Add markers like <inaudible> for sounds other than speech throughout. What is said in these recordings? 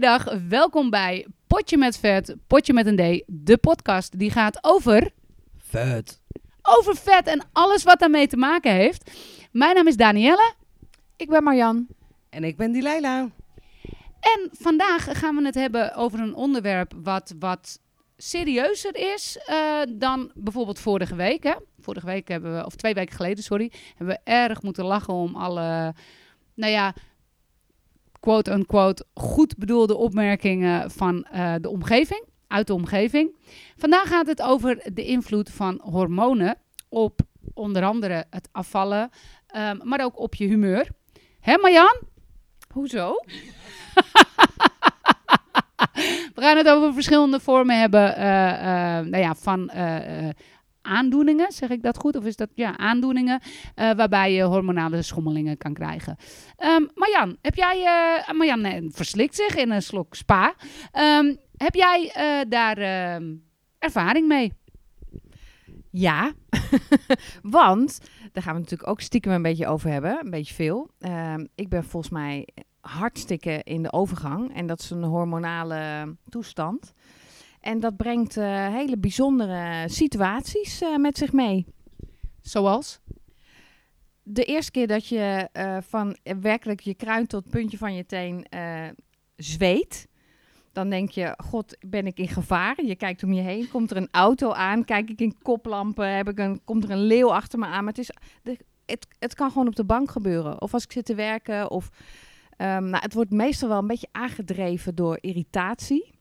dag. Welkom bij Potje met Vet, Potje met een D, de podcast die gaat over, Vet. over vet en alles wat daarmee te maken heeft. Mijn naam is Danielle Ik ben Marjan. En ik ben die Leila. en vandaag gaan we het hebben over een onderwerp wat wat serieuzer is eh, dan bijvoorbeeld vorige week. Hè? Vorige week hebben we, of twee weken geleden, sorry, hebben we erg moeten lachen om alle, nou ja, quote-unquote goed bedoelde opmerkingen van eh, de omgeving, uit de omgeving. Vandaag gaat het over de invloed van hormonen op onder andere het afvallen, ehm, maar ook op je humeur. Hè Marjan? Hoezo? <laughs> We gaan het over verschillende vormen hebben eh, eh, nou ja, van aandoeningen, zeg ik dat goed? Of is dat ja, aandoeningen eh, waarbij je hormonale schommelingen kan krijgen. Ehm Marjan, heb jij, eh, Marjan nee, verslikt zich in een slok spa. Ehm, heb jij eh, daar ehm, ervaring mee? Ja, <laughs> want daar gaan we natuurlijk ook stiekem een beetje over hebben, een beetje veel. Ik ben volgens mij hartstikke in de overgang en dat is een hormonale toestand. En dat brengt eh, hele bijzondere situaties eh, met zich mee. Zoals? De eerste keer dat je eh, van werkelijk je kruin tot het puntje van je teen zweet, dan denk je, god, ben ik in gevaar? Je kijkt om je heen, komt er een auto aan, kijk ik in koplampen, heb ik een, komt er een leeuw achter me aan. Maar het, is, het, het kan gewoon op de bank gebeuren. Of als ik zit te werken, of... ehm, nou, het wordt meestal wel een beetje aangedreven door irritatie.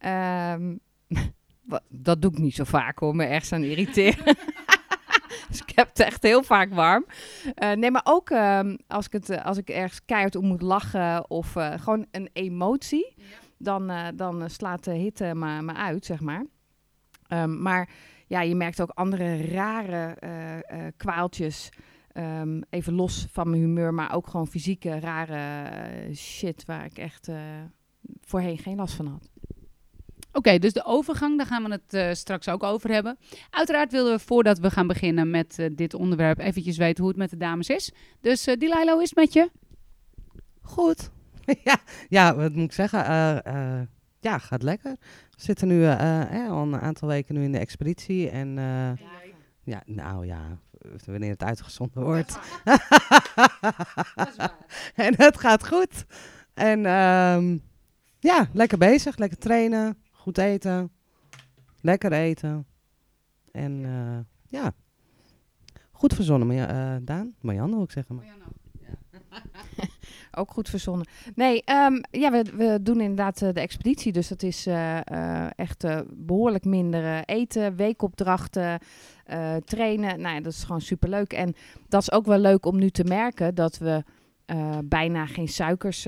Ehm, <laughs> dat doe ik niet zo vaak hoor, me ergens aan irriteren. <laughs> dus ik heb het echt heel vaak warm. Eh, nee, maar ook ehm, als, ik het, eh, als ik ergens keihard om moet lachen of eh, gewoon een emotie, dan, dan slaat de hitte me, me uit, zeg maar. Ehm, maar ja, je merkt ook andere rare kwaaltjes. Even los van mijn humeur, maar ook gewoon fysieke rare shit waar ik echt voorheen geen last van had. Oké, dus de overgang, daar gaan we het eh, straks ook over hebben. Uiteraard willen we voordat we gaan beginnen met eh, dit onderwerp eventjes weten hoe het met de dames is. Dus uh, is het met je? Goed. <laughs> ja, ja, wat moet ik zeggen? Ja, gaat lekker. We zitten nu eh, al een aantal weken nu in de expeditie. En eh, ja, nou ja, wanneer het uitgezonden wordt. <laughs> en het gaat goed. En ehm, ja, lekker bezig. Lekker trainen. Goed eten. Lekker eten. En eh, ja, goed verzonnen. Eh, Daan? Marjan wil ik zeggen. Maar. <laughs> Ook goed verzonnen. Nee, ehm, ja, we, we doen inderdaad eh, de expeditie. Dus dat is echt eh, behoorlijk minder eten, weekopdrachten, trainen. Nou ja, dat is gewoon superleuk. En dat is ook wel leuk om nu te merken dat we bijna geen suikers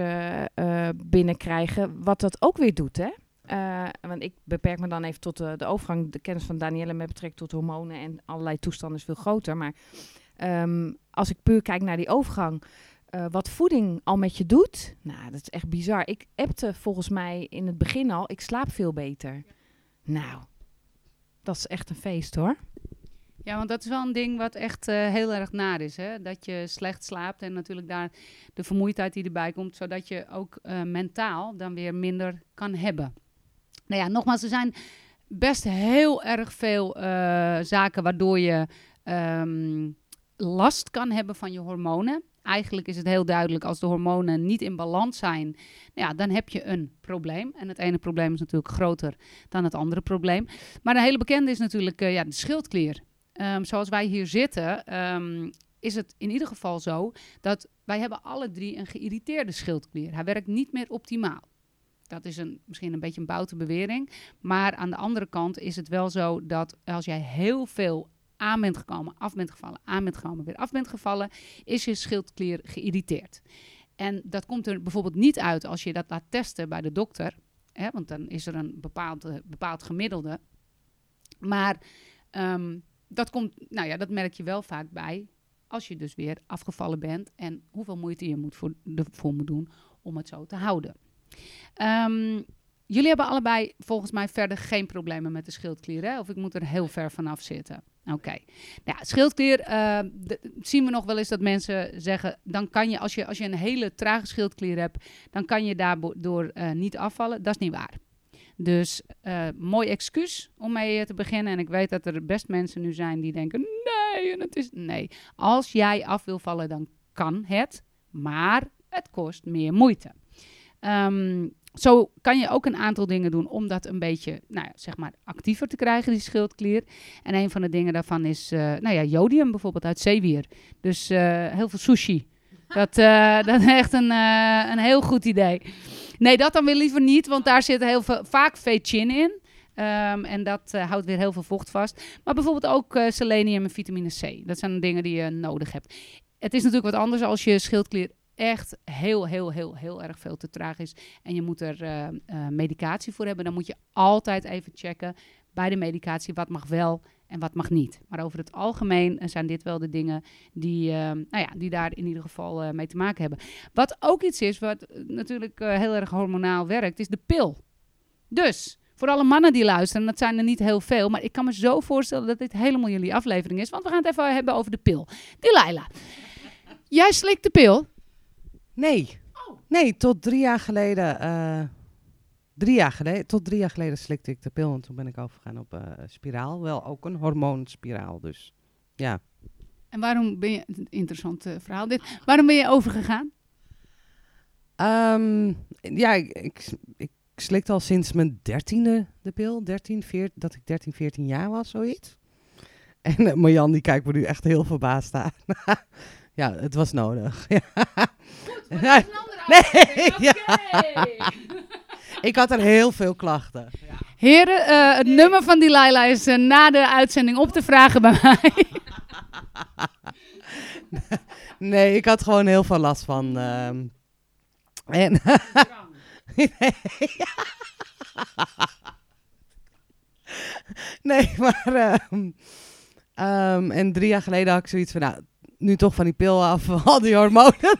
binnenkrijgen. Wat dat ook weer doet, hè? Eh, want ik beperk me dan even tot de, de overgang. De kennis van Danielle met betrekking tot hormonen en allerlei toestanden is veel groter. Maar ehm, als ik puur kijk naar die overgang, eh, wat voeding al met je doet, nou, dat is echt bizar. Ik appte volgens mij in het begin al, ik slaap veel beter. Nou, dat is echt een feest hoor. Ja, want dat is wel een ding wat echt eh, heel erg naar is. Hè? Dat je slecht slaapt en natuurlijk daar de vermoeidheid die erbij komt, zodat je ook mentaal dan weer minder kan hebben. Nou ja, nogmaals, er zijn best heel erg veel eh, zaken waardoor je ehm, last kan hebben van je hormonen. Eigenlijk is het heel duidelijk, als de hormonen niet in balans zijn, nou ja, dan heb je een probleem. En het ene probleem is natuurlijk groter dan het andere probleem. Maar een hele bekende is natuurlijk eh, ja, de schildklier. Ehm, zoals wij hier zitten, ehm, is het in ieder geval zo dat wij hebben alle drie een geïrriteerde schildklier. Hij werkt niet meer optimaal. Dat is een, misschien een beetje een boute bewering. Maar aan de andere kant is het wel zo dat als jij heel veel aan bent gekomen, af bent gevallen, aan bent gekomen, weer af bent gevallen, is je schildklier geïrriteerd. En dat komt er bijvoorbeeld niet uit als je dat laat testen bij de dokter. Hè, want dan is er een bepaald, bepaald gemiddelde. Maar ehm, dat, komt, nou ja, dat merk je wel vaak bij als je dus weer afgevallen bent en hoeveel moeite je moet voor, ervoor moet doen om het zo te houden. Ehm, jullie hebben allebei volgens mij verder geen problemen met de schildklier, hè? Of ik moet er heel ver vanaf zitten. Oké. Nou, schildklier d- zien we nog wel eens dat mensen zeggen... dan kan je, als je, als je een hele trage schildklier hebt... dan kan je daardoor eh niet afvallen. Dat is niet waar. Dus eh, mooi excuus om mee te beginnen. En ik weet dat er best mensen nu zijn die denken... nee, het is... Nee, als jij af wil vallen, dan kan het. Maar het kost meer moeite. Ehm, zo kan je ook een aantal dingen doen om dat een beetje, nou ja, zeg maar, actiever te krijgen, die schildklier. En een van de dingen daarvan is, eh, nou ja, jodium bijvoorbeeld uit zeewier. Dus eh, heel veel sushi. <laughs> Dat, eh, dat is echt een, een heel goed idee. Nee, dat dan weer liever niet, want daar zit heel veel, vaak vetchin in. Ehm, en dat houdt weer heel veel vocht vast. Maar bijvoorbeeld ook selenium en vitamine C. Dat zijn dingen die je nodig hebt. Het is natuurlijk wat anders als je schildklier echt heel, heel, heel, heel erg veel te traag is. En je moet er eh, eh, medicatie voor hebben. Dan moet je altijd even checken bij de medicatie wat mag wel en wat mag niet. Maar over het algemeen eh, zijn dit wel de dingen die, nou ja, die daar in ieder geval mee te maken hebben. Wat ook iets is wat natuurlijk heel erg hormonaal werkt, is de pil. Dus voor alle mannen die luisteren, dat zijn er niet heel veel, maar ik kan me zo voorstellen dat dit helemaal jullie aflevering is, want we gaan het even hebben over de pil. Delilah, jij slikt de pil. Nee. Nee, tot drie jaar geleden. eh, drie jaar geleden. Tot drie jaar geleden slikte ik de pil. En toen ben ik overgegaan op eh spiraal. Wel ook een hormoonspiraal. Dus ja. En waarom ben je, interessant eh, verhaal dit, waarom ben je overgegaan? Ehm, ja, ik, ik, ik slikte al sinds mijn dertiende de pil. 13, 14, dat ik 13, 14 jaar was, zoiets. En eh, Marjan die kijkt me nu echt heel verbaasd aan. <laughs> ja, het was nodig. <laughs> <laughs> Ja. Nee, ja. <laughs> Ik had er heel veel klachten. Heren, eh, het nummer van Delilah is eh, na de uitzending op te vragen bij mij. <laughs> Nee, ik had gewoon heel veel last van. ehm, en nee, maar. ehm, ehm, en drie jaar geleden had ik zoiets van. Nou, nu toch van die pil af, al die hormonen.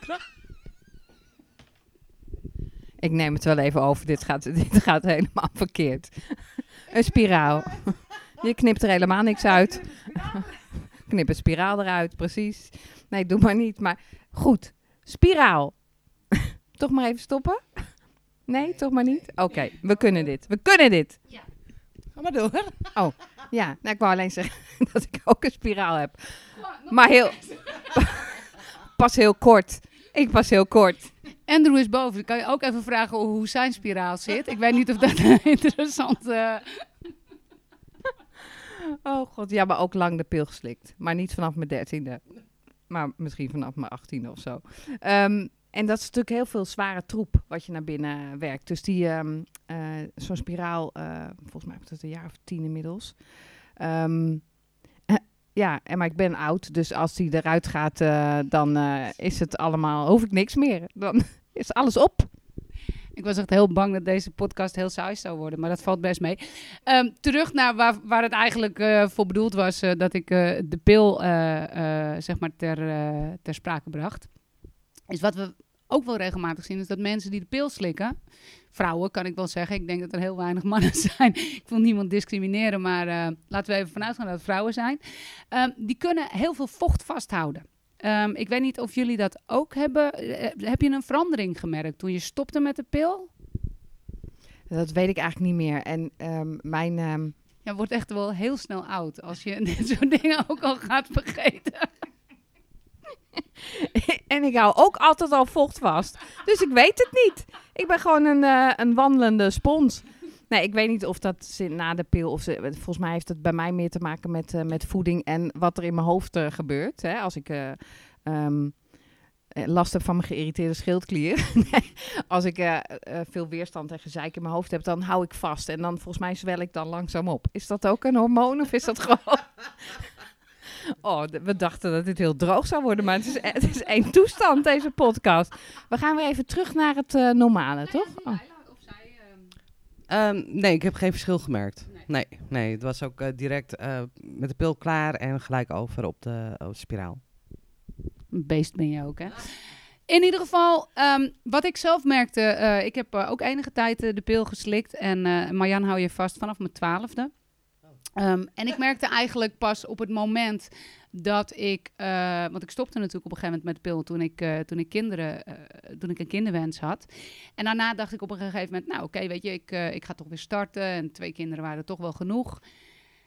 Ik neem het wel even over. Dit gaat, <laughs> dit gaat helemaal verkeerd. Een spiraal. Je knipt er helemaal niks uit. <laughs> Knip een spiraal eruit, precies. Nee, doe maar niet. Maar goed, spiraal. <laughs> toch maar even stoppen? Nee, toch maar niet? Oké, we kunnen dit. We kunnen dit. Ga maar door. Ja, nou, ik wou alleen zeggen dat ik ook een spiraal heb. Maar heel... pas heel kort. Ik pas heel kort. Andrew is boven. Dan kan je ook even vragen hoe zijn spiraal zit. Ik weet niet of dat een <laughs> interessant... eh, Oh god, ja, maar ook lang de pil geslikt. Maar niet vanaf mijn dertiende. Maar misschien vanaf mijn achttiende of zo. Ehm, en dat is natuurlijk heel veel zware troep wat je naar binnen werkt. Dus die, ehm, eh, zo'n spiraal, eh, volgens mij heb ik het een jaar of tien inmiddels. Ehm, eh, ja, en maar ik ben oud, dus als die eruit gaat, eh, dan eh, is het allemaal, hoef ik niks meer. Dan <laughs> is alles op. Ik was echt heel bang dat deze podcast heel saai zou worden, maar dat valt best mee. Ehm, terug naar waar, waar het eigenlijk eh, voor bedoeld was, dat ik de pil zeg maar ter, ter sprake bracht. Is wat we ook wel regelmatig zien, is dat mensen die de pil slikken, vrouwen kan ik wel zeggen, ik denk dat er heel weinig mannen <laughs> zijn. ik wil niemand discrimineren, maar eh, laten we even vanuit gaan dat het vrouwen zijn. Ehm, die kunnen heel veel vocht vasthouden. Ehm, ik weet niet of jullie dat ook hebben. Eh, heb je een verandering gemerkt toen je stopte met de pil? Dat weet ik eigenlijk niet meer. En ehm, mijn... ehm, Ja, wordt echt wel heel snel oud als je <laughs> dit soort dingen ook al gaat vergeten. <laughs> en ik hou ook altijd al vocht vast. Dus ik weet het niet. Ik ben gewoon een, eh, een wandelende spons. Nee, ik weet niet of dat zit na de pil of ze, volgens mij heeft het bij mij meer te maken met, eh, met voeding en wat er in mijn hoofd eh, gebeurt. Hè? Als ik eh, ehm, eh, last heb van mijn geïrriteerde schildklier. <laughs> Als ik veel weerstand en gezeik in mijn hoofd heb, dan hou ik vast. En dan volgens mij zwel ik dan langzaam op. Is dat ook een hormoon of is dat gewoon... <laughs> Oh, we dachten dat dit heel droog zou worden, maar het is, het is één toestand, deze podcast. We gaan weer even terug naar het eh, normale, toch? Oh. Ehm, nee, ik heb geen verschil gemerkt. Nee, nee, het was ook eh, direct eh, met de pil klaar en gelijk over op de, op de spiraal. Een beest ben je ook, hè? In ieder geval, ehm, wat ik zelf merkte, eh, ik heb eh, ook enige tijd de pil geslikt. En eh Marjan hou je vast vanaf mijn twaalfde. Ehm, en ik merkte eigenlijk pas op het moment dat ik, eh, want ik stopte natuurlijk op een gegeven moment met pil toen ik, eh, toen ik kinderen, eh, toen ik een kinderwens had. En daarna dacht ik op een gegeven moment, nou oké, weet je, ik, ik ga toch weer starten en twee kinderen waren toch wel genoeg.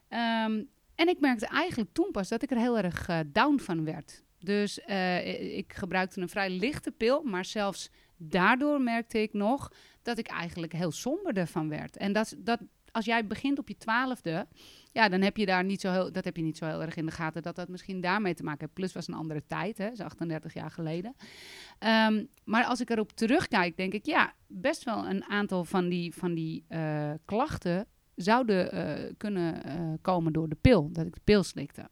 Ehm, en ik merkte eigenlijk toen pas dat ik er heel erg down van werd. Dus ik gebruikte een vrij lichte pil, maar zelfs daardoor merkte ik nog dat ik eigenlijk heel somber ervan werd. En dat, dat, als jij begint op je twaalfde, ja, dan heb je daar niet zo heel, dat heb je niet zo heel erg in de gaten dat dat misschien daarmee te maken heeft. Plus was een andere tijd, hè, dat is 38 jaar geleden. Ehm, maar als ik erop terugkijk, denk ik, ja, best wel een aantal van die, van die eh, klachten zouden eh, kunnen eh, komen door de pil, dat ik de pil slikte.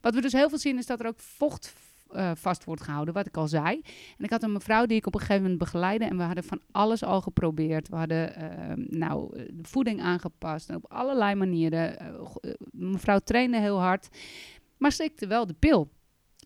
Wat we dus heel veel zien is dat er ook vocht eh, vast wordt gehouden, wat ik al zei. En ik had een mevrouw die ik op een gegeven moment begeleidde en we hadden van alles al geprobeerd. We hadden eh, nou, eh, de voeding aangepast en op allerlei manieren. Eh, mevrouw trainde heel hard, maar slikte wel de pil.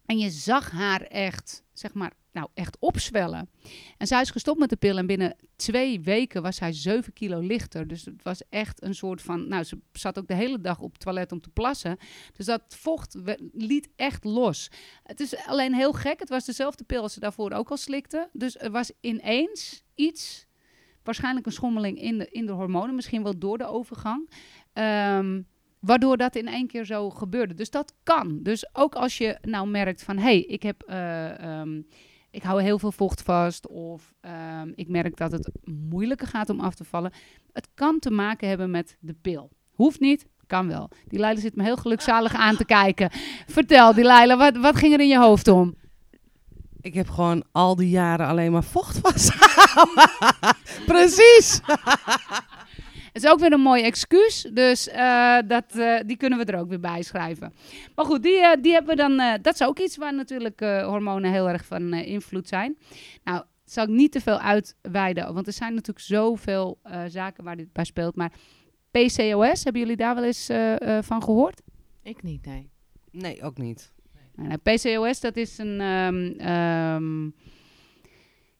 En je zag haar echt, zeg maar, nou echt opzwellen. En zij is gestopt met de pil en binnen twee weken was zij 7 kilo lichter. Dus het was echt een soort van, nou ze zat ook de hele dag op het toilet om te plassen. Dus dat vocht liet echt los. Het is alleen heel gek. Het was dezelfde pil als ze daarvoor ook al slikte. Dus er was ineens iets, waarschijnlijk een schommeling in de, in de hormonen, misschien wel door de overgang. Ehm, waardoor dat in één keer zo gebeurde. Dus dat kan. Dus ook als je nou merkt van, hé, hey, ik heb... eh, ehm, ik hou heel veel vocht vast of ehm, ik merk dat het moeilijker gaat om af te vallen. Het kan te maken hebben met de pil. Hoeft niet, kan wel. Die Leila zit me heel gelukzalig aan te kijken. Vertel, die Leila, wat, wat ging er in je hoofd om? Ik heb gewoon al die jaren alleen maar vocht vastgehouden. <laughs> Precies. <laughs> Het is ook weer een mooi excuus, dus eh, dat, eh, die kunnen we er ook weer bij schrijven. Maar goed, die, eh, die hebben we dan. eh, dat is ook iets waar natuurlijk eh, hormonen heel erg van eh, invloed zijn. Nou, zal ik niet te veel uitweiden, want er zijn natuurlijk zoveel eh, zaken waar dit bij speelt. Maar PCOS, hebben jullie daar wel eens eh, eh, van gehoord? Ik niet, nee. Nee, ook niet. Nou, PCOS, dat is een. ehm, ehm,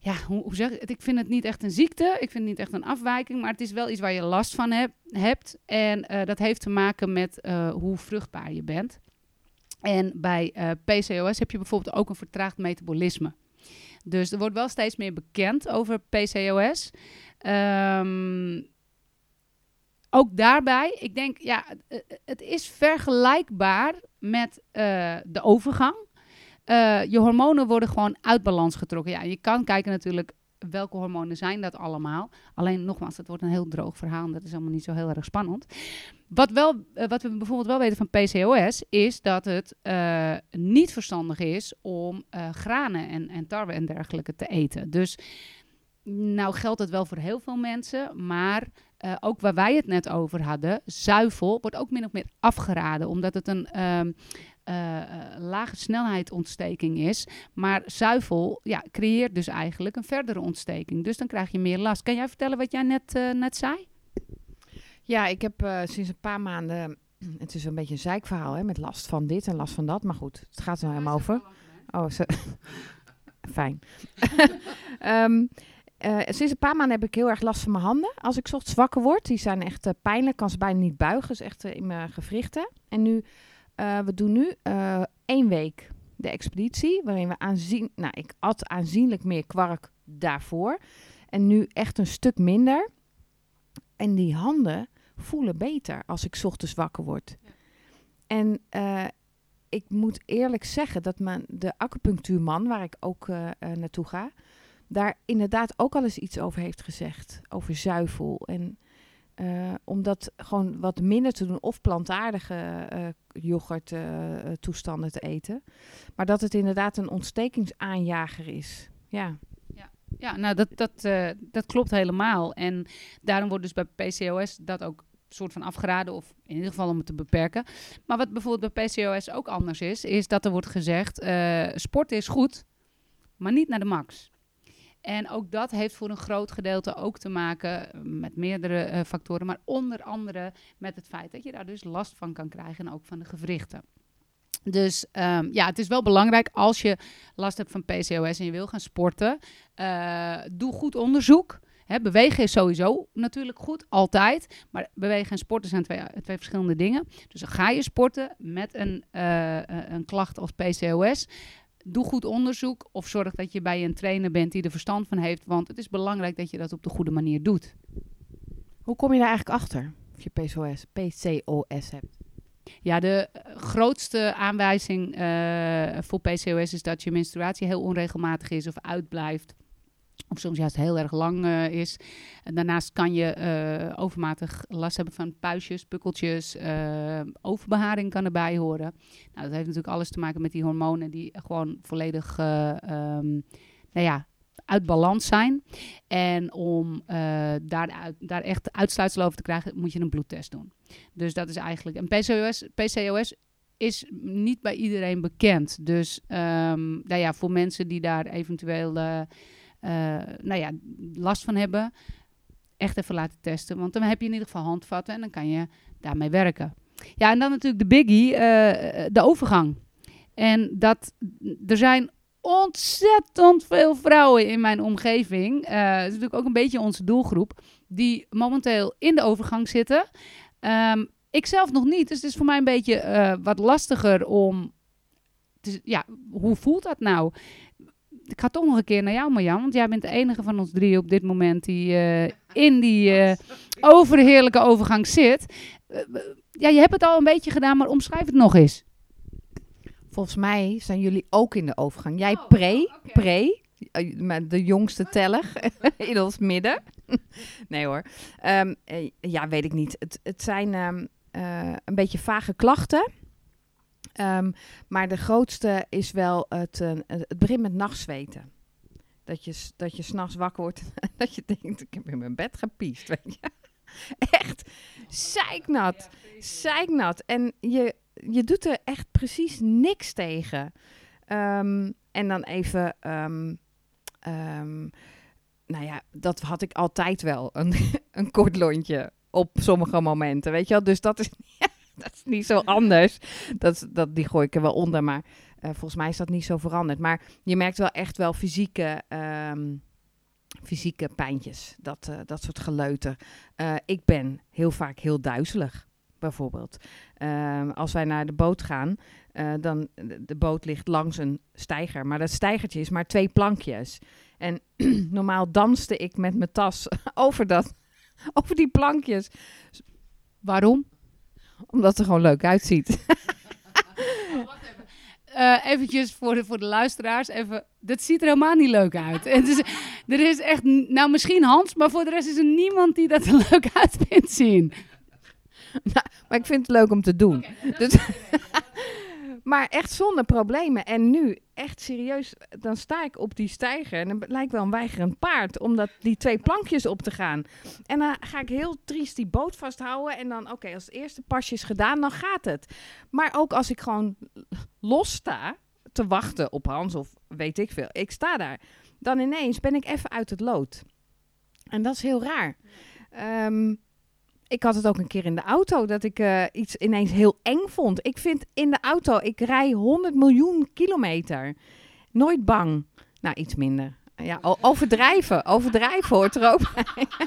ja, hoe, hoe zeg ik het? Ik vind het niet echt een ziekte. Ik vind het niet echt een afwijking. Maar het is wel iets waar je last van heb- hebt. En eh, dat heeft te maken met eh, hoe vruchtbaar je bent. En bij eh, PCOS heb je bijvoorbeeld ook een vertraagd metabolisme. Dus er wordt wel steeds meer bekend over PCOS. Ehm, ook daarbij, ik denk, ja, het, is vergelijkbaar met de overgang. Eh, je hormonen worden gewoon uit balans getrokken. Ja, je kan kijken natuurlijk welke hormonen zijn dat allemaal. Alleen nogmaals, het wordt een heel droog verhaal dat is allemaal niet zo heel erg spannend. Wat, wel, eh, wat we bijvoorbeeld wel weten van PCOS is dat het eh, niet verstandig is om granen en, en tarwe en dergelijke te eten. Dus nou geldt het wel voor heel veel mensen, maar ook waar wij het net over hadden, zuivel wordt ook min of meer afgeraden, omdat het een ehm, eh, eh, lage snelheid ontsteking is. Maar zuivel ja, creëert dus eigenlijk een verdere ontsteking. Dus dan krijg je meer last. Kan jij vertellen wat jij net, eh, net zei? Ja, ik heb sinds een paar maanden... <clears throat> Het is een beetje een zeikverhaal, hè, met last van dit en last van dat. Maar goed, het gaat er helemaal over. Oh, ze... <laughs> fijn. <laughs> Ehm, eh, sinds een paar maanden heb ik heel erg last van mijn handen. Als ik 's ochtends wakker word, die zijn echt pijnlijk. Kan ze bijna niet buigen, is echt in mijn gewrichten. En nu, eh, we doen nu eh, één week de expeditie, waarin we aanzien... Nou, ik at aanzienlijk meer kwark daarvoor. En nu echt een stuk minder. En die handen voelen beter als ik 's ochtends wakker word. En eh, ik moet eerlijk zeggen dat mijn, de acupunctuurman, waar ik ook naartoe ga, daar inderdaad ook al eens iets over heeft gezegd. Over zuivel. En eh, om dat gewoon wat minder te doen. Of plantaardige eh yoghurt eh, eh, toestanden te eten. Maar dat het inderdaad een ontstekingsaanjager is. Ja. Ja, nou dat, dat, eh, dat klopt helemaal. En daarom wordt dus bij PCOS dat ook soort van afgeraden, of in ieder geval om het te beperken. Maar wat bijvoorbeeld bij PCOS ook anders is, is dat er wordt gezegd: eh sport is goed, maar niet naar de max. En ook dat heeft voor een groot gedeelte ook te maken eh, met meerdere eh, factoren, maar onder andere met het feit dat je daar dus last van kan krijgen en ook van de gewrichten. Dus ehm, ja, het is wel belangrijk als je last hebt van PCOS en je wil gaan sporten, eh, doe goed onderzoek. Bewegen is sowieso natuurlijk goed, altijd. Maar bewegen en sporten zijn twee, twee verschillende dingen. Dus ga je sporten met een, eh, een klacht als PCOS. Doe goed onderzoek of zorg dat je bij een trainer bent die er verstand van heeft. Want het is belangrijk dat je dat op de goede manier doet. Hoe kom je daar eigenlijk achter? Of je PCOS, PCOS hebt? Ja, de eh, grootste aanwijzing eh, voor PCOS is dat je menstruatie heel onregelmatig is of uitblijft. Of soms juist heel erg lang eh, is. En daarnaast kan je eh, overmatig last hebben van puistjes, pukkeltjes. eh, overbeharing kan erbij horen. Nou, dat heeft natuurlijk alles te maken met die hormonen die gewoon volledig ehm, nou ja, uit balans zijn. En om daar, daar echt uitsluitsel over te krijgen, moet je een bloedtest doen. Dus dat is eigenlijk... En PCOS, PCOS is niet bij iedereen bekend. Dus ehm, nou ja, voor mensen die daar eventueel nou ja, last van hebben, echt even laten testen. Want dan heb je in ieder geval handvatten en dan kan je daarmee werken. Ja, en dan natuurlijk de biggie, eh, de overgang. En dat, er zijn ontzettend veel vrouwen in mijn omgeving. eh het is natuurlijk ook een beetje onze doelgroep. Die momenteel in de overgang zitten. Ehm, ik zelf nog niet. Dus het is voor mij een beetje eh, wat lastiger om. ja, hoe voelt dat nou? Ik ga toch nog een keer naar jou, Marjan. Want jij bent de enige van ons drie op dit moment die eh, in die eh, overheerlijke overgang zit. Eh, ja, je hebt het al een beetje gedaan, maar omschrijf het nog eens. Volgens mij zijn jullie ook in de overgang. Jij Oh, pre, oké. pre, eh, met de jongste teller <laughs> in ons midden. <laughs> nee hoor. Ehm, eh, ja, weet ik niet. Het, het zijn ehm, eh, een beetje vage klachten. Ehm, maar de grootste is wel het, eh, het begint met nachtzweten. Dat je, dat je s'nachts wakker wordt <laughs> en dat je denkt, ik heb in mijn bed gepiest, weet je. <laughs> Echt zeiknat, zeiknat. En je, je doet er echt precies niks tegen. Ehm, en dan even, ehm, nou ja, dat had ik altijd wel, een, <laughs> een kort lontje op sommige momenten, weet je wel. Dus dat is, <laughs> dat is niet zo anders. Dat, dat, die gooi ik er wel onder, maar eh, volgens mij is dat niet zo veranderd. Maar je merkt wel echt wel fysieke, ehm, fysieke pijntjes, dat, eh, dat soort geleuter. Eh, ik ben heel vaak heel duizelig, bijvoorbeeld. Ehm, als wij naar de boot gaan, dan de boot ligt langs een steiger. Maar dat steigertje is maar twee plankjes. En <clears throat> normaal danste ik met mijn tas <laughs> over, dat, over die plankjes. Waarom? Omdat het er gewoon leuk uitziet. <laughs> Eh eventjes voor de, voor de luisteraars. Even, dat ziet er helemaal niet leuk uit. <laughs> Het is, er is echt, nou misschien Hans, maar voor de rest is er niemand die dat er <laughs> leuk uit vindt zien. Maar ik vind het leuk om te doen. Dus, maar echt zonder problemen. En nu, echt serieus, dan sta ik op die steiger. En dan lijkt wel een weigerend paard om dat, die twee plankjes op te gaan. En dan ga ik heel triest die boot vasthouden. En dan, oké, als het eerste pasje is gedaan, dan gaat het. Maar ook als ik gewoon los sta te wachten op Hans of weet ik veel. Ik sta daar. Dan ineens ben ik even uit het lood. En dat is heel raar. Ehm, ik had het ook een keer in de auto dat ik eh, iets ineens heel eng vond. Ik vind in de auto, ik rij 100 miljoen kilometer. Nooit bang. Nou, iets minder. Ja, overdrijven. Overdrijven hoort er ook bij. <laughs>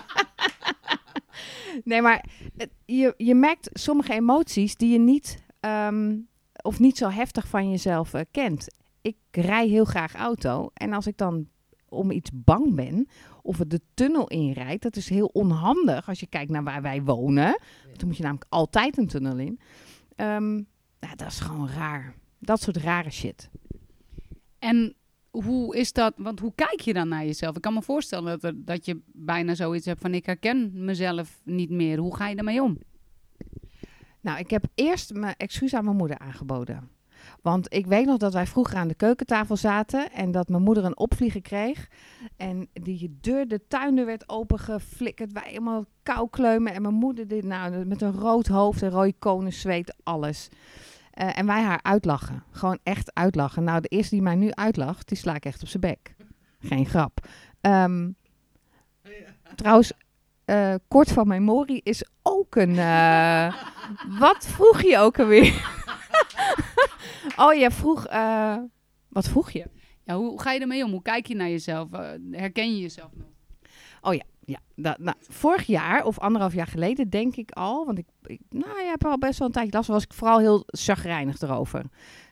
nee, maar het- je, je merkt sommige emoties die je niet, ehm, of niet zo heftig van jezelf eh, kent. Ik rij heel graag auto. En als ik dan om iets bang ben, of het de tunnel inrijdt, dat is heel onhandig als je kijkt naar waar wij wonen. Dan moet je namelijk altijd een tunnel in. Ehm, nou, dat is gewoon raar. Dat soort rare shit. En hoe is dat, want hoe kijk je dan naar jezelf? Ik kan me voorstellen dat, er, dat je bijna zoiets hebt van ik herken mezelf niet meer. Hoe ga je daarmee om? Nou, ik heb eerst mijn excuus aan mijn moeder aangeboden. Want ik weet nog dat wij vroeger aan de keukentafel zaten en dat mijn moeder een opvlieger kreeg. En die deur, de tuindeur werd opengeflikkerd. Wij helemaal kou kleumen. En mijn moeder dit, nou, met een rood hoofd en rode konen zweet, alles. Eh, en wij haar uitlachen. Gewoon echt uitlachen. Nou, de eerste die mij nu uitlacht, die sla ik echt op zijn bek. Geen grap. Ehm, Trouwens, eh, kort van memorie is ook een... eh, <laughs> wat vroeg je ook alweer? Oh, je vroeg... eh, wat vroeg je? Ja, hoe ga je ermee om? Hoe kijk je naar jezelf? Eh, herken je jezelf nog? Ja, dat, nou, vorig jaar of anderhalf jaar geleden denk ik al, want ik, ik nou, je hebt al best wel een tijdje last was ik vooral heel chagrijnig erover.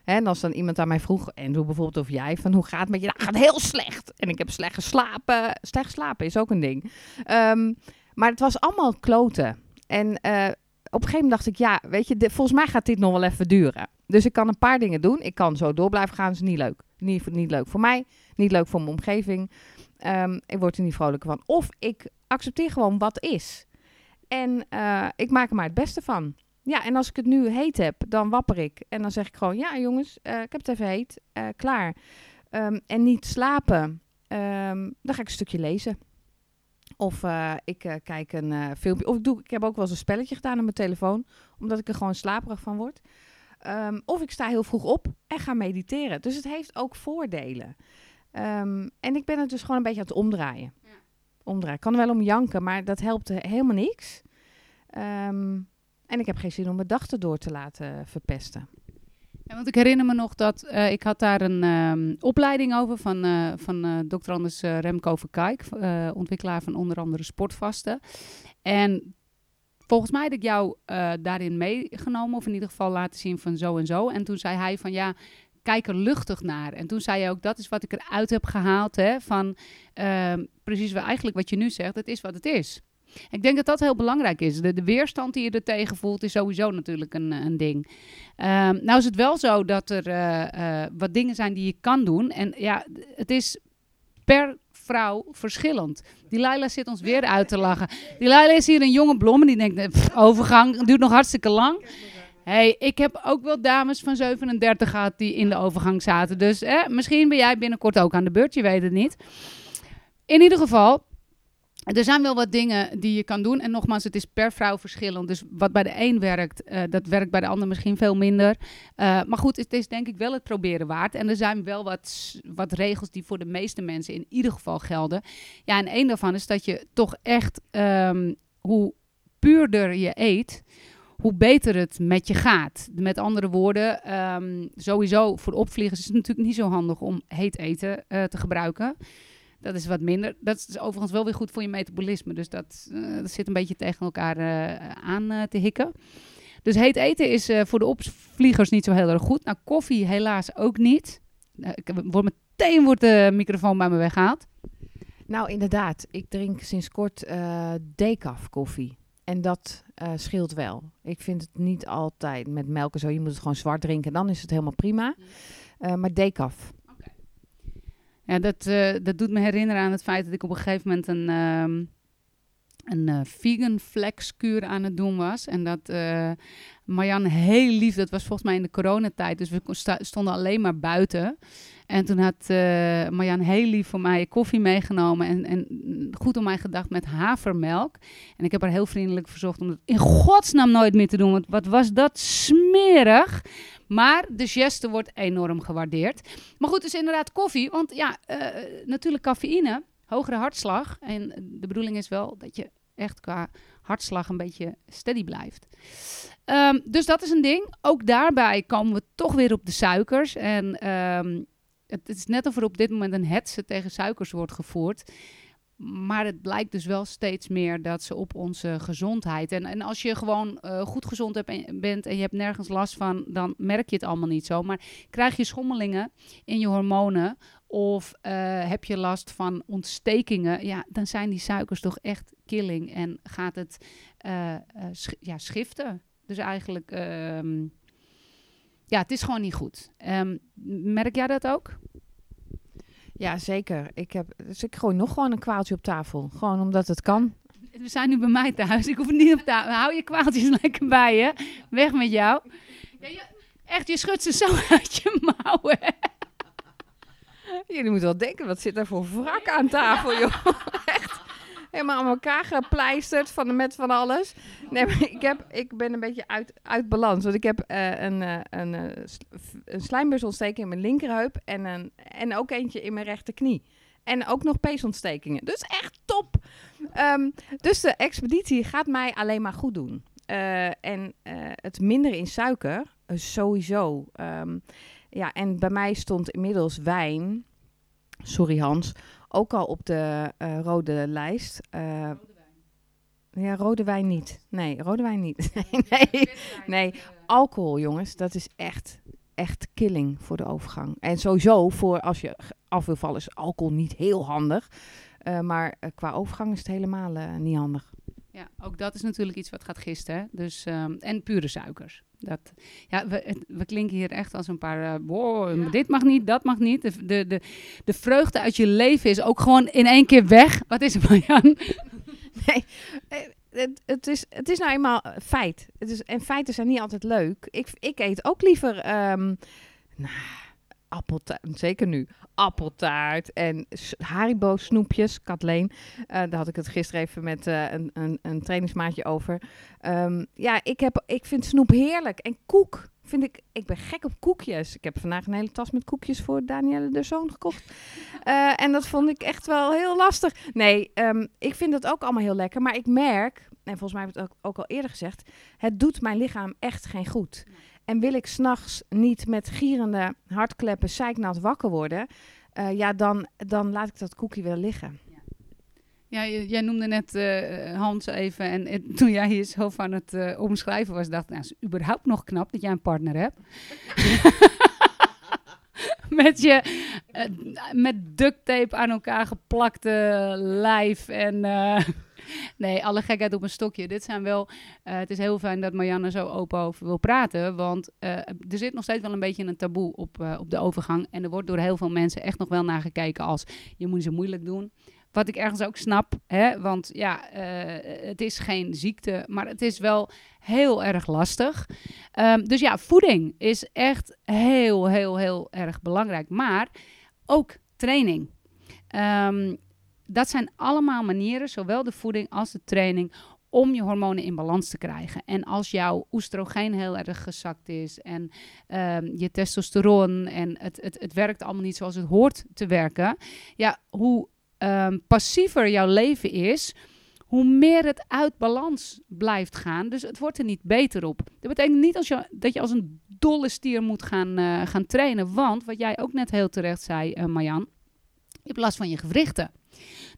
Hè, en als dan iemand aan mij vroeg, en hoe bijvoorbeeld of jij, van hoe gaat het met je? Nou, gaat heel slecht. En ik heb slecht geslapen. Slecht geslapen is ook een ding. Ehm, maar het was allemaal kloten. En eh, op een gegeven moment dacht ik, ja, weet je, volgens mij gaat dit nog wel even duren. Dus ik kan een paar dingen doen. Ik kan zo door blijven gaan, is niet leuk. Niet, niet leuk voor mij, niet leuk voor mijn omgeving. Ehm, ik word er niet vrolijk van. Of ik accepteer gewoon wat is. En eh, ik maak er maar het beste van. Ja, en als ik het nu heet heb, dan wapper ik. En dan zeg ik gewoon, ja jongens, eh, ik heb het even heet, eh, klaar. Ehm, en niet slapen. Ehm, dan ga ik een stukje lezen. Of ik kijk een filmpje. Of ik, doe, ik heb ook wel eens een spelletje gedaan op mijn telefoon. Omdat ik er gewoon slaperig van word. Ehm, of ik sta heel vroeg op en ga mediteren. Dus het heeft ook voordelen. Ehm, en ik ben het dus gewoon een beetje aan het omdraaien. Omdraaien. Ik kan wel om janken, maar dat helpt eh, helemaal niks. Ehm, en ik heb geen zin om mijn dag erdoor te laten verpesten. Ja, want ik herinner me nog dat eh, ik had daar een opleiding over van, eh van Dr. Anders Remco Verkijk, ontwikkelaar van onder andere Sportvasten. En volgens mij had ik jou eh, daarin meegenomen, of in ieder geval laten zien van zo en zo. En toen zei hij van ja, kijk er luchtig naar. En toen zei je ook, dat is wat ik eruit heb gehaald, hè, van ehm, precies wat, eigenlijk wat je nu zegt, het is wat het is. Ik denk dat dat heel belangrijk is. De, weerstand die je er tegen voelt, is sowieso natuurlijk een, een ding. Ehm, nou is het wel zo dat er eh, eh, wat dingen zijn die je kan doen. En ja, het is per vrouw verschillend. Die Laila zit ons weer uit te lachen. Die Laila is hier een jonge blom en die denkt, overgang duurt nog hartstikke lang. hey, ik heb ook wel dames van 37 gehad die in de overgang zaten. Dus eh, misschien ben jij binnenkort ook aan de beurt, je weet het niet. In ieder geval, er zijn wel wat dingen die je kan doen. En nogmaals, het is per vrouw verschillend. Dus wat bij de een werkt, eh, dat werkt bij de ander misschien veel minder. Eh, maar goed, het is denk ik wel het proberen waard. En er zijn wel wat, wat regels die voor de meeste mensen in ieder geval gelden. Ja, en één daarvan is dat je toch echt, ehm, hoe puurder je eet, hoe beter het met je gaat. Met andere woorden, ehm, sowieso voor opvliegers is het natuurlijk niet zo handig om heet eten eh, te gebruiken. Dat is wat minder. Dat is overigens wel weer goed voor je metabolisme. Dus dat, eh, dat zit een beetje tegen elkaar eh, aan eh, te hikken. Dus heet eten is voor de opvliegers niet zo heel erg goed. Nou, koffie helaas ook niet. Ik word meteen wordt de microfoon bij me weggehaald. Nou, inderdaad. Ik drink sinds kort decaf koffie. En dat scheelt wel. Ik vind het niet altijd met melk en zo. Je moet het gewoon zwart drinken. Dan is het helemaal prima. Eh, maar decaf. Ja, dat, eh, dat doet me herinneren aan het feit dat ik op een gegeven moment een, ehm, een eh, vegan flexkuur aan het doen was. En dat eh Marjan heel lief, dat was volgens mij in de coronatijd, dus we stonden alleen maar buiten. En toen had eh Marjan heel lief voor mij koffie meegenomen en, en goed om mij gedacht met havermelk. En ik heb haar heel vriendelijk verzocht om dat in godsnaam nooit meer te doen, want wat was dat smerig. Maar de geste wordt enorm gewaardeerd. Maar goed, dus inderdaad koffie. Want ja, eh, natuurlijk cafeïne, hogere hartslag. En de bedoeling is wel dat je echt qua hartslag een beetje steady blijft. Ehm, dus dat is een ding. Ook daarbij komen we toch weer op de suikers. En ehm, het is net of er op dit moment een hetze tegen suikers wordt gevoerd. Maar het blijkt dus wel steeds meer dat ze op onze gezondheid. En, en als je gewoon eh, goed gezond bent en je hebt nergens last van, dan merk je het allemaal niet zo. Maar krijg je schommelingen in je hormonen of eh, heb je last van ontstekingen, ja, dan zijn die suikers toch echt killing en gaat het eh, ja, schiften. Dus eigenlijk, ehm, ja, het is gewoon niet goed. Ehm, merk jij dat ook? Ja, zeker. Ik heb, dus ik gooi nog gewoon een kwaaltje op tafel. Gewoon omdat het kan. We zijn nu bij mij thuis. Ik hoef het niet op tafel. Hou je kwaaltjes <laughs> lekker bij je. Weg met jou. Ja, je- echt, je schudt ze zo <laughs> uit je mouwen. Jullie moeten wel denken, wat zit er voor wrak aan tafel, joh. <laughs> Helemaal aan elkaar gepleisterd van, met van alles. Nee, maar ik, heb, ik ben een beetje uit, uit balans. Want ik heb eh, een, eh, een, eh, een slijmbeursontsteking in mijn linkerheup en, een, en ook eentje in mijn rechterknie. En ook nog peesontstekingen. Dus echt top. Ehm, dus de expeditie gaat mij alleen maar goed doen. En het minder in suiker, sowieso. Ehm, ja, en bij mij stond inmiddels wijn, sorry Hans, ook al op de eh, rode lijst. Eh, ja, rode wijn niet. Nee, rode wijn niet. <laughs> nee, nee, alcohol, jongens, dat is echt, echt killing voor de overgang. En sowieso voor als je af wil vallen, is alcohol niet heel handig. Eh, maar eh, qua overgang is het helemaal eh, niet handig. Ja, ook dat is natuurlijk iets wat gaat gisten. Dus, ehm, en pure suikers. Dat, ja, we, het- we klinken hier echt als een paar... wow, dit mag niet, dat mag niet. De, de, de, de vreugde uit je leven is ook gewoon in één keer weg. Wat is het, Marjan? <laughs> Nee, eh, het, het, is, het is nou eenmaal eh, feit. Het is, en feiten zijn niet altijd leuk. Ik, ik eet ook liever ehm nou, appeltaart, zeker nu, appeltaart en Haribo snoepjes. Kathleen, eh, daar had ik het gisteren even met eh, een, een, een trainingsmaatje over. Ehm, ja, ik, heb, ik vind snoep heerlijk. En koek vind ik, ik ben gek op koekjes. Ik heb vandaag een hele tas met koekjes voor Danielle de Zoon gekocht. Eh, en dat vond ik echt wel heel lastig. Nee, ehm, ik vind het ook allemaal heel lekker. Maar ik merk, en volgens mij heb ik het ook al eerder gezegd, het doet mijn lichaam echt geen goed. En wil ik s'nachts niet met gierende hartkleppen zeiknat wakker worden, eh, ja, dan, dan laat ik dat koekje wel liggen. Ja, jij noemde net eh, Hans even. En <laughs> toen jij hier zo van het eh, omschrijven was, dacht ik, nou, is überhaupt nog knap dat jij een partner hebt. <laughs> met je met duct tape aan elkaar geplakte lijf en <laughs> nee, alle gekheid op een stokje. Dit zijn wel, eh, het is heel fijn dat Marianne zo open over wil praten, want eh, er zit nog steeds wel een beetje een taboe op, eh, op de overgang en er wordt door heel veel mensen echt nog wel naar gekeken als je moet zo moeilijk doen. Wat ik ergens ook snap, hè? want ja, het is geen ziekte, maar het is wel heel erg lastig. Ehm, dus ja, voeding is echt heel, heel, heel erg belangrijk. Maar ook training. Ehm, dat zijn allemaal manieren, zowel de voeding als de training, om je hormonen in balans te krijgen. En als jouw oestrogeen heel erg gezakt is en ehm, je testosteron en het, het, het werkt allemaal niet zoals het hoort te werken, ja, hoe ehm, passiever jouw leven is, hoe meer het uit balans blijft gaan. Dus het wordt er niet beter op. Dat betekent niet als je, dat je als een dolle stier moet gaan, eh, gaan trainen. Want, wat jij ook net heel terecht zei, eh, Marjan, je hebt last van je gewrichten.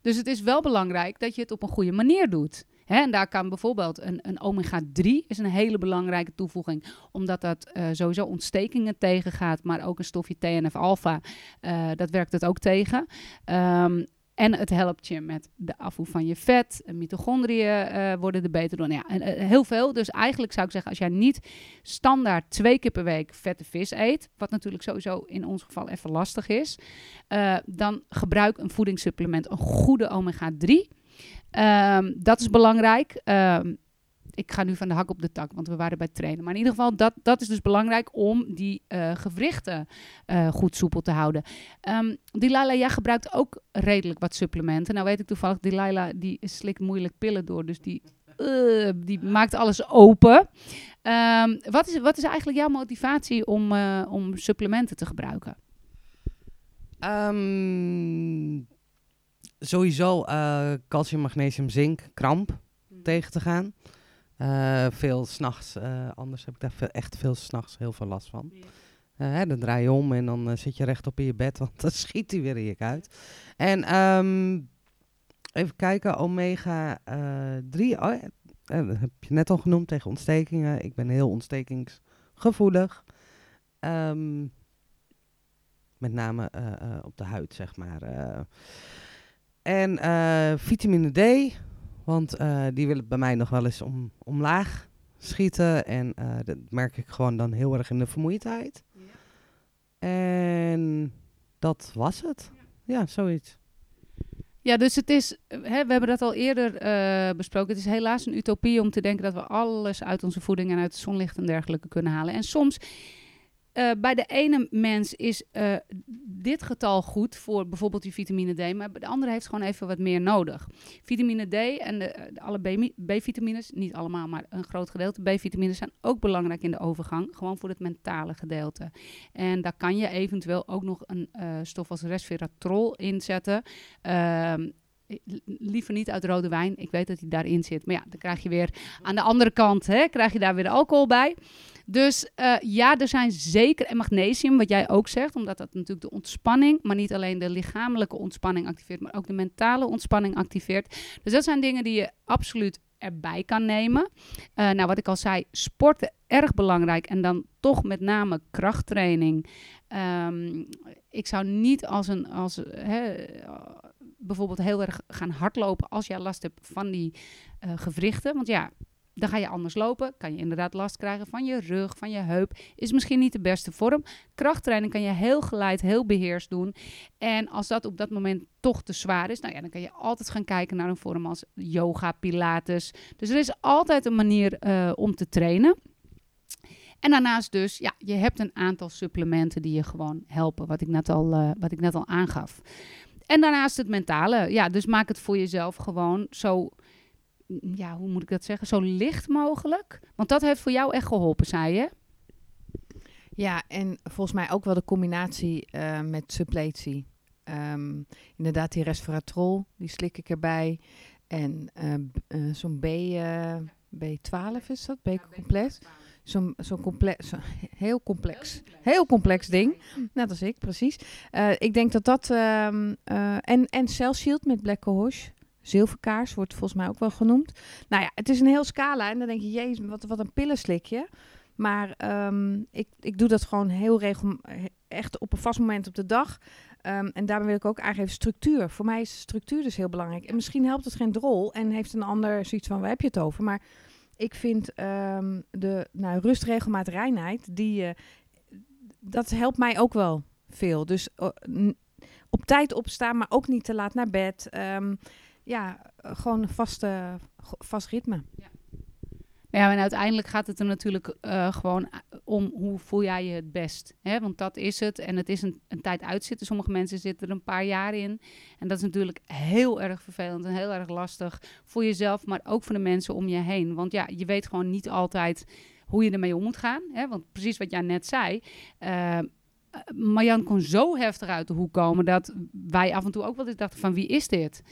Dus het is wel belangrijk dat je het op een goede manier doet. En daar kan bijvoorbeeld een, een omega-3 is een hele belangrijke toevoeging, omdat dat eh, sowieso ontstekingen tegengaat, maar ook een stofje TNF-alpha, eh, dat werkt het ook tegen. Ehm, en het helpt je met de afvoer van je vet. Mitochondriën eh, worden er beter door. Nou ja, en, eh, heel veel. Dus eigenlijk zou ik zeggen, als jij niet standaard twee keer per week vette vis eet, wat natuurlijk sowieso in ons geval even lastig is, eh, dan gebruik een voedingssupplement, een goede omega-3. Ehm, dat is belangrijk. Ehm, ik ga nu van de hak op de tak, want we waren bij het trainen. Maar in ieder geval, dat, dat is dus belangrijk om die eh, gewrichten eh, goed soepel te houden. Um, Delilah, jij gebruikt ook redelijk wat supplementen. Nou weet ik toevallig, Delilah die slikt moeilijk pillen door, dus die, eh, die maakt alles open. Ehm, wat, is, wat is eigenlijk jouw motivatie om, om supplementen te gebruiken? Ehm, sowieso calcium, magnesium, zink, kramp tegen te gaan. Eh, veel s'nachts, eh anders heb ik daar veel, echt veel s'nachts heel veel last van. Eh, hè, dan draai je om en dan zit je rechtop in je bed, <laughs> want dan schiet hij weer in je kuit. En ehm, even kijken, omega eh 3, oh, ja, eh, dat heb je net al genoemd tegen ontstekingen. Ik ben heel ontstekingsgevoelig. Ehm, met name op de huid, zeg maar. en vitamine D, want eh, die wil het bij mij nog wel eens om, omlaag schieten. En eh, dat merk ik gewoon dan heel erg in de vermoeidheid. En dat was het. Ja, zoiets. Ja, dus het is, hè, we hebben dat al eerder eh, besproken. Het is helaas een utopie om te denken dat we alles uit onze voeding en uit het zonlicht en dergelijke kunnen halen. En soms, eh, bij de ene mens is eh, dit getal goed voor bijvoorbeeld die vitamine D, maar de andere heeft gewoon even wat meer nodig. Vitamine D en de, de alle B-vitamines, niet allemaal, maar een groot gedeelte B-vitamines zijn ook belangrijk in de overgang, gewoon voor het mentale gedeelte. En daar kan je eventueel ook nog een eh, stof als resveratrol inzetten. Ehm, li- liever niet uit rode wijn. Ik weet dat hij daarin zit. Maar ja, dan krijg je weer aan de andere kant, hè, krijg je daar weer alcohol bij. Dus eh, ja, er zijn zeker, en magnesium, wat jij ook zegt, omdat dat natuurlijk de ontspanning, maar niet alleen de lichamelijke ontspanning activeert, maar ook de mentale ontspanning activeert. Dus dat zijn dingen die je absoluut erbij kan nemen. Uh, nou, wat ik al zei, sporten erg belangrijk en dan toch met name krachttraining. Um, ik zou niet als een, als, bijvoorbeeld heel erg gaan hardlopen als jij last hebt van die uh, gewrichten. Want ja, dan ga je anders lopen. Kan je inderdaad last krijgen van je rug, van je heup. Is misschien niet de beste vorm. Krachttraining kan je heel geleid, heel beheerst doen. En als dat op dat moment toch te zwaar is, nou ja, dan kan je altijd gaan kijken naar een vorm als yoga, pilates. Dus er is altijd een manier uh, om te trainen. En daarnaast dus, ja, je hebt een aantal supplementen die je gewoon helpen, wat ik net al, uh, wat ik net al aangaf. En daarnaast het mentale. Ja, dus maak het voor jezelf gewoon zo ja, hoe moet ik dat zeggen, zo licht mogelijk. Want dat heeft voor jou echt geholpen, zei je? Ja, en volgens mij ook wel de combinatie uh, met suppletie. Um, inderdaad, die resveratrol, die slik ik erbij. En uh, uh, zo'n B, B12 is dat, B-complex. Zo'n zo complex, zo heel complex, heel complex ding. Net als ik, precies. ik denk dat dat, um, en, en Cell Shield met Black Cohosh. Zilverkaars wordt volgens mij ook wel genoemd. Nou ja, het is een heel scala. En dan denk je, jezus, wat, wat een pillenslikje. Maar um, ik, ik doe dat gewoon heel regelmatig, echt op een vast moment op de dag. Um, en daarmee wil ik ook aangeven structuur. Voor mij is structuur dus heel belangrijk. En misschien helpt het geen drol en heeft een ander zoiets van, waar heb je het over? Maar ik vind um, de nou, rust, regelmaat, reinheid, die, uh, dat helpt mij ook wel veel. Dus uh, op tijd opstaan, maar ook niet te laat naar bed. Um, ja, eh, gewoon een vaste, vast ritme. Ja. Ja, en uiteindelijk gaat het er natuurlijk uh, gewoon om hoe voel jij je het best. Hè? Want dat is het. En het is een, een tijd uitzitten. Sommige mensen zitten er een paar jaar in. En dat is natuurlijk heel erg vervelend en heel erg lastig voor jezelf, maar ook voor de mensen om je heen. Want ja, je weet gewoon niet altijd hoe je ermee om moet gaan. Hè? Want precies wat jij net zei. Uh, Marjan kon zo heftig uit de hoek komen dat wij af en toe ook wel eens dachten van wie is dit?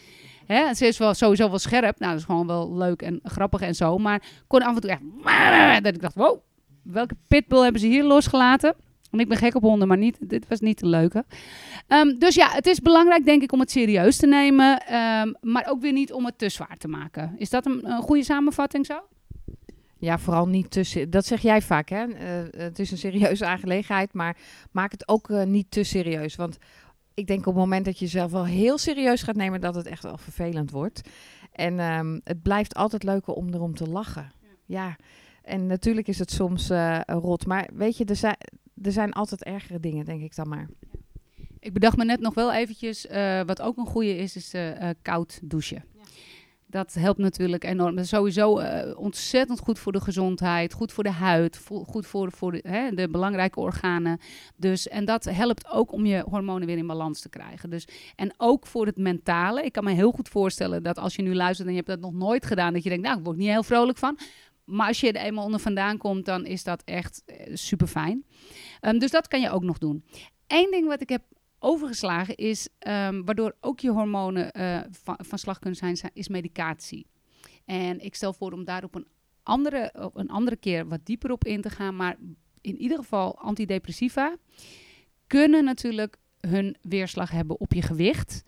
Hè, ze is wel sowieso wel scherp. Nou, dat is gewoon wel leuk en grappig en zo. Maar kon af en toe echt... <laughs> Dat ik dacht, wow, welke pitbull hebben ze hier losgelaten? En ik ben gek op honden, maar niet, dit was niet de leuke. Um, dus ja, het is belangrijk denk ik om het serieus te nemen. Um, maar ook weer niet om het te zwaar te maken. Is dat een, goede samenvatting zo? Ja, vooral niet tussen. Dat zeg jij vaak, hè? Uh, het is een serieuze aangelegenheid, maar maak het ook uh, niet te serieus. Want ik denk op het moment dat je jezelf wel heel serieus gaat nemen, dat het echt wel vervelend wordt. En um, het blijft altijd leuker om erom te lachen. Ja. En natuurlijk is het soms uh, rot. Maar weet je, er zijn, er zijn altijd ergere dingen, denk ik dan maar. Ik bedacht me net nog wel eventjes, uh, wat ook een goede is, is uh, koud douchen. Dat helpt natuurlijk enorm. Is sowieso uh, ontzettend goed voor de gezondheid, goed voor de huid, goed voor, voor de, hè, de, belangrijke organen. Dus, en dat helpt ook om je hormonen weer in balans te krijgen. Dus, en ook voor het mentale. Ik kan me heel goed voorstellen dat als je nu luistert en je hebt dat nog nooit gedaan, dat je denkt, nou, ik word niet heel vrolijk van. Maar als je er eenmaal onder vandaan komt, dan is dat echt uh, super fijn. Um, dus dat kan je ook nog doen. Eén ding wat ik heb overgeslagen is, um, waardoor ook je hormonen uh, van, slag kunnen zijn, is medicatie. En ik stel voor om daar op een andere, op een andere keer wat dieper op in te gaan. Maar in ieder geval antidepressiva kunnen natuurlijk hun weerslag hebben op je gewicht.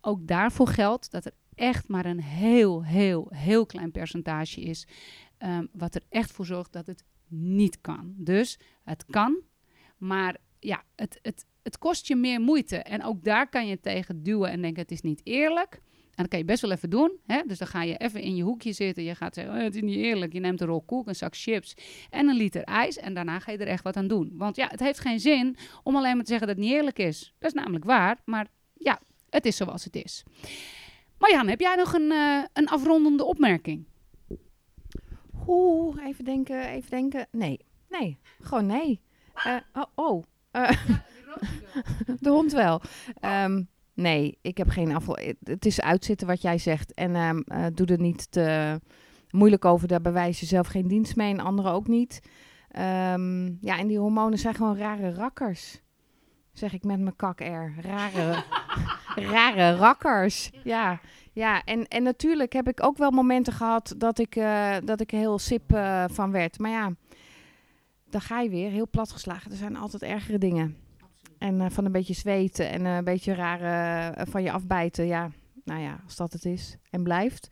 Ook daarvoor geldt dat er echt maar een heel, heel, heel klein percentage is. Um, wat er echt voor zorgt dat het niet kan. Dus het kan, maar ja, het, het, het kost je meer moeite. En ook daar kan je tegen duwen en denken: het is niet eerlijk. En dat kan je best wel even doen. Hè? Dus dan ga je even in je hoekje zitten. Je gaat zeggen: oh, het is niet eerlijk. Je neemt een rol koek, een zak chips en een liter ijs. En daarna ga je er echt wat aan doen. Want ja, het heeft geen zin om alleen maar te zeggen dat het niet eerlijk is. Dat is namelijk waar. Maar ja, het is zoals het is. Marjan, heb jij nog een, uh, een afrondende opmerking? Oeh, even denken, even denken. Nee, nee, gewoon nee. Uh, oh, oh. Uh, <laughs> <laughs> de hond wel. Um, nee, ik heb geen afval. Het is uitzitten wat jij zegt. En um, uh, doe er niet te moeilijk over. Daar bewijs je zelf geen dienst mee en anderen ook niet. Um, ja, en die hormonen zijn gewoon rare rakkers. Zeg ik met mijn kak er. Rare, <laughs> rare rakkers. Ja, ja. En, en natuurlijk heb ik ook wel momenten gehad dat ik, uh, dat ik heel sip uh, van werd. Maar ja daar ga je weer, heel platgeslagen. Er zijn altijd ergere dingen. En eh, van een beetje zweten en eh, een beetje rare eh, van je afbijten. Ja, nou ja, als dat het is en blijft.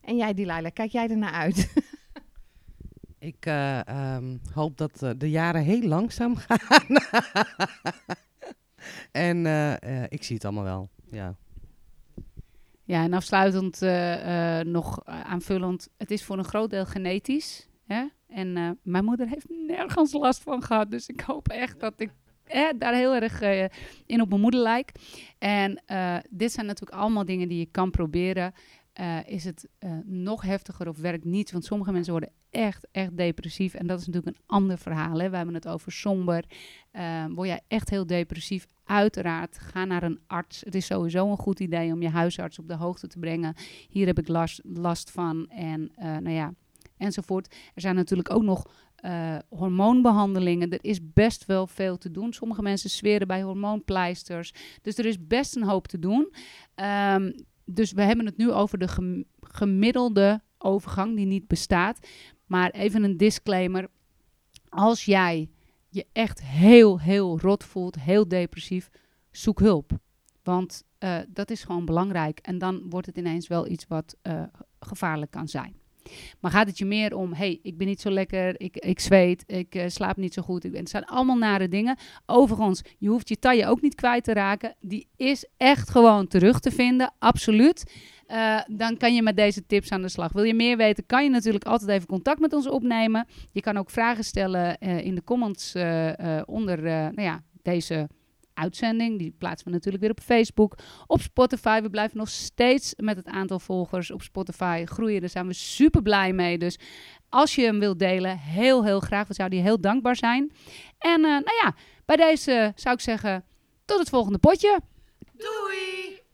En jij, Delilah, kijk jij ernaar uit? <laughs> Ik eh, ehm, hoop dat de jaren heel langzaam <laughs> gaan. en eh, eh, ik zie het allemaal wel. Ja. Ja, en afsluitend eh, eh, nog aanvullend. Het is voor een groot deel genetisch. Hè? En eh, mijn moeder heeft nergens last van gehad. Dus ik hoop echt dat ik eh, daar heel erg eh, in op mijn moeder lijk. En eh, dit zijn natuurlijk allemaal dingen die je kan proberen. Eh, is het nog heftiger of werkt niet? Want sommige mensen worden echt, echt depressief. En dat is natuurlijk een ander verhaal. Hè? We hebben het over somber. Word jij echt heel depressief? Uiteraard, ga naar een arts. Het is sowieso een goed idee om je huisarts op de hoogte te brengen. Hier heb ik last, last van. En nou ja, enzovoort. Er zijn natuurlijk ook nog eh, hormoonbehandelingen. Er is best wel veel te doen. Sommige mensen zweren bij hormoonpleisters. Dus er is best een hoop te doen. Ehm, dus we hebben het nu over de gem- gemiddelde overgang die niet bestaat. Maar even een disclaimer. Als jij je echt heel, heel rot voelt, heel depressief, zoek hulp. Want eh, dat is gewoon belangrijk. En dan wordt het ineens wel iets wat eh, gevaarlijk kan zijn. Maar gaat het je meer om, hey, ik ben niet zo lekker, ik, ik zweet, ik eh, slaap niet zo goed. Ik, het zijn allemaal nare dingen. Overigens, je hoeft je taille ook niet kwijt te raken. Die is echt gewoon terug te vinden, absoluut. Eh, dan kan je met deze tips aan de slag. Wil je meer weten, kan je natuurlijk altijd even contact met ons opnemen. Je kan ook vragen stellen eh, in de comments onder nou ja, deze uitzending. Die plaatsen we natuurlijk weer op Facebook. Op Spotify. We blijven nog steeds met het aantal volgers op Spotify groeien. Daar zijn we super blij mee. Dus als je hem wilt delen, heel, heel graag. We zouden heel dankbaar zijn. En eh, nou ja, bij deze zou ik zeggen, tot het volgende potje. Doei!